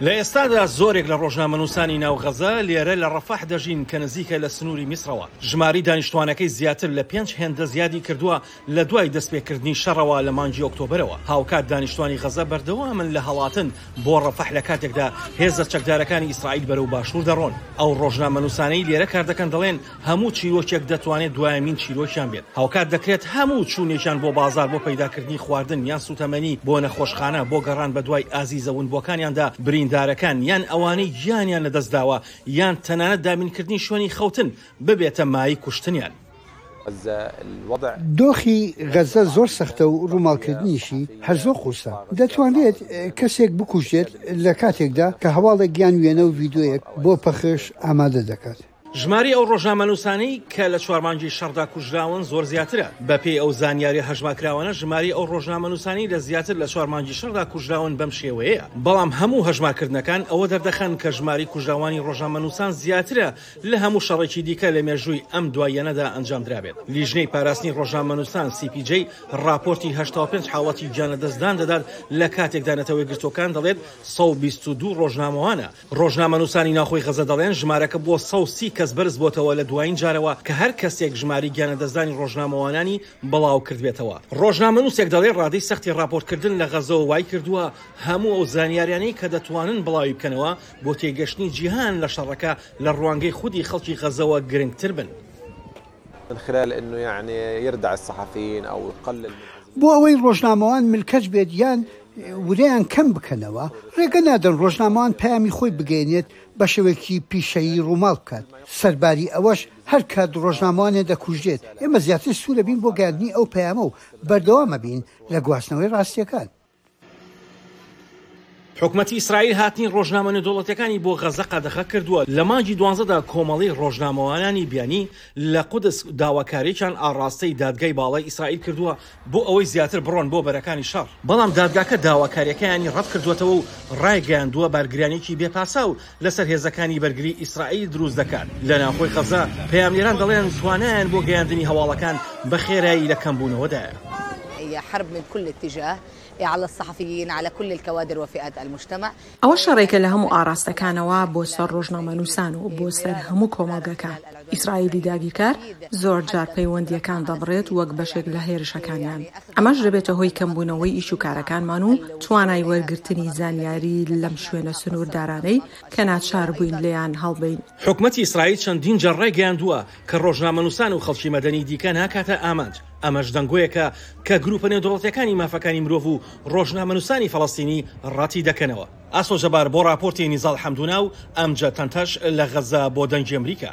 لە ئێستادا زۆرێک لە ڕۆژنامەنووسانی ناو غەزە لێرە لە ڕەفەح دەژین کە نزیکە لە سنووری میسڕەوە، ژمارەی دانیشتووانەکەی زیاتر لە پێنج هێندە زیادی کردووە لە دوای دەستپێکردنی شەڕەوە لە مانگی ئۆکتۆبەرەوە، هاوکات دانیشتووانی غەزە بەردەوامن لە هەڵاتن بۆ ڕەفەح لە کاتێکدا هێزە چەکدارەکانی ئیسرائیل بەرەو باشوور دەڕۆن، ئەو ڕۆژنامەنووسانەی لێرە کاردەکەن دەڵێن، هەموو چیرۆکێک دەتوانێت دوایەمین چیرۆکیان بێت، هاوکات دەکرێت هەموو چوونێکیان بۆ بازاڕ بۆ پەیداکردنی خواردن یان سووتەمەنی، بۆ نەخۆشخانە، بۆ گەڕان بەدوای ئازیزە ونبووەکانیاندا، بریندارەکان، یان ئەوانەی گیانیان لەدەستداوە، یان تەنانەت دابینکردنی شوێنی خەوتن، ببێتە مایەی کوشتنیان. دۆخی غەززە زۆر سەختە و ڕووماڵکردنیشی هەر زۆر قورسە. دەتوانرێت کەسێک بکوژرێت لە کاتێکدا کە هەواڵێک یان وێنە و ڤیدیۆیەک بۆ پەخش ئامادە دەکات. ژمارەی ئەو ڕۆژنامەنووسانەی کە لە چوار مانگی شەڕدا کوژراون زۆر زیاترە. بەپێی ئەو زانیارییە هەژمارکراوانە، ژمارەی ئەو ڕۆژنامەنووسانەی لە زیاتر لە چوار مانگی شەڕدا کوژراون بەم شێوەیەیە. بەڵام هەموو هەژمارکردنەکان ئەوە دەردەخەن کە ژمارەی کوژراوانی ڕۆژنامەنووسان زیاترە لە هەموو شەڕێکی دیکە لە مێژووی ئەم دواییانەدا ئەنجام درابێت. لیژنەی پاراستنی ڕۆژنامەنووسان، سی پی جەی، ڕاپۆرتی هەشتا و پێنج حاڵەتی گیانلەدەستدان دەدات لە کاتێکدا نەتەوە یەکگرتووەکان دەڵێت سەد و بیست و دوو ڕۆژنامەوانە ڕۆژنامەنووسانی ناوخۆی غەزە دەڵێن ژمارەکە بۆ سەد و سی کەس بەرزبۆتەوە لە دوایین جارەوە کە هەر کەسێک ژمارەی گیانلەدەستدانی ڕۆژنامەوانانی بڵاوکردبێتەوە. ڕۆژنامەنووسێک دەڵێ ڕادەی سەختی ڕاپۆرتکردن لە غەزەوە وایکردووە هەموو ئەو زانیاریانەی کە دەتوانن بڵاوی بکەنەوە بۆ تێگەشتنی جیهان لە شەڕەکە لە ڕوانگەی خودی خەڵکی غەزەوە گرنگتربن. بۆ ئەوەی ڕۆژنامەوان ملکەچ بێت یان ورەیان کەم بکەنەوە، ڕێگە نادەن ڕۆژنامەوان پەیامی خۆی بگەیەنێت بە شێوەیەکی پیشەیی ڕووماڵ بکات، سەرباری ئەوەش هەر کات ڕۆژنامەوانێ دەکوژرێت ئێمە زیاتر سوورە بین بۆ گەیاندنی ئەو پەیامە و بەردەوامە بین لە گواستنەوەی ڕاستییەکان. حکومەتی ئیسرائیل هاتنی ڕۆژنامە نێودەوڵەتییەکانی بۆ غەززە قەدەخە کردووە، لە مانگی دوانزەدا کۆمەڵەی ڕۆژنامەوانانی بیانی لە قودس داواکارییەکیان ئاڕاستەی دادگای باڵای ئیسرائیل کردووە بۆ ئەوەی زیاتر بڕۆن بۆ بەرەکانی شەڕ، بەڵام دادگاکە داواکارییەکەیانی ڕەتکردووەتەوە و ڕایگەیاندووە بارگرانییەکی بێ پاساو لەسەر هێزەکانی بەرگری ئیسرائیل دروست دەکات لە ناوخۆی غەزە، پەیامنێران دەڵێن توانایان بۆ گەیاندنی هەواڵەکان بە خێرایی لە کەمبوونەوەدایە. ئەوە شەڕێکە لە هەموو ئاڕاستەکانەوە بۆ سەر ڕۆژنامەنووسان و بۆ سەر هەموو کۆمەڵگەکان. ئیسرائیلی داگیرکار زۆرجار پەیوەندییەکان دەبڕێت وەک بەشێک لە هێرشەکانیان، ئەمەش دەبێتە هۆی کەمبوونەوەی ئیش و کارەکانمان و توانای وەرگرتنی زانیاری لەم شوێنە سنووردارانەی کە ناچار بووین لێیان هەڵبێین. حکومەتی ئیسرائیل چەندین جار ڕایگەیاندووە کە ڕۆژنامەنووسان و خەڵکی مەدەنی دیکە ناکاتە ئامانج، ئەمەش دەنگۆیەکە کە گرووپە نێودەوڵەتییەکانی مافەکانی مرۆڤ و ڕۆژنامەنووسانی فەڵەستینی ڕەتی دەکەنەوە. ئاسۆ جەبار بۆ ڕاپۆرتی نیزاڵ حەمدونا و ئەمجەد تەنتەش لە غەززە بۆ دەنگی ئەمریکا.